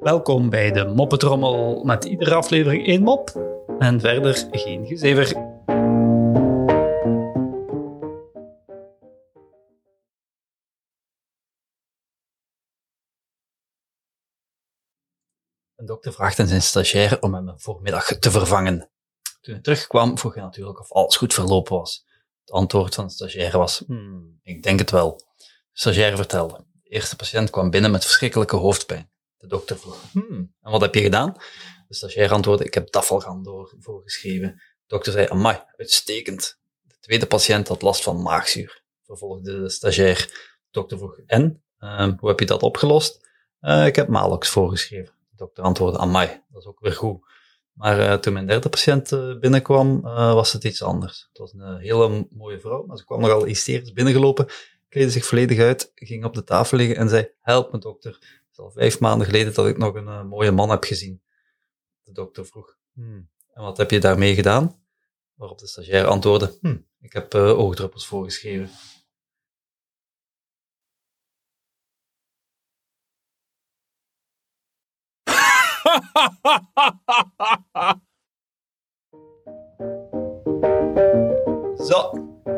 Welkom bij de Moppetrommel met iedere aflevering één mop en verder geen gezever. Een dokter vraagt aan zijn stagiair om hem een voormiddag te vervangen. Toen hij terugkwam, vroeg hij natuurlijk of alles goed verlopen was. Het antwoord van de stagiair was, hmm, ik denk het wel. De stagiair vertelde, de eerste patiënt kwam binnen met verschrikkelijke hoofdpijn. De dokter vroeg, hmm, en wat heb je gedaan? De stagiair antwoordde, ik heb tafalgan door, voorgeschreven. De dokter zei, amai, uitstekend. De tweede patiënt had last van maagzuur. Vervolgde de stagiair. De dokter vroeg, en? Ehm, hoe heb je dat opgelost? "Eh, ik heb Malox voorgeschreven. De dokter antwoordde, amai, dat is ook weer goed. Maar eh, toen mijn derde patiënt eh, binnenkwam, was het iets anders. Het was een hele mooie vrouw, maar ze kwam nogal hysterisch binnengelopen, kleedde zich volledig uit, ging op de tafel liggen en zei, help me dokter. Het is al vijf maanden geleden dat ik nog een eh, mooie man heb gezien. De dokter vroeg, "Hmm, en wat heb je daarmee gedaan? Waarop de stagiair antwoordde, "Hmm, ik heb eh, oogdruppels voorgeschreven. Zo,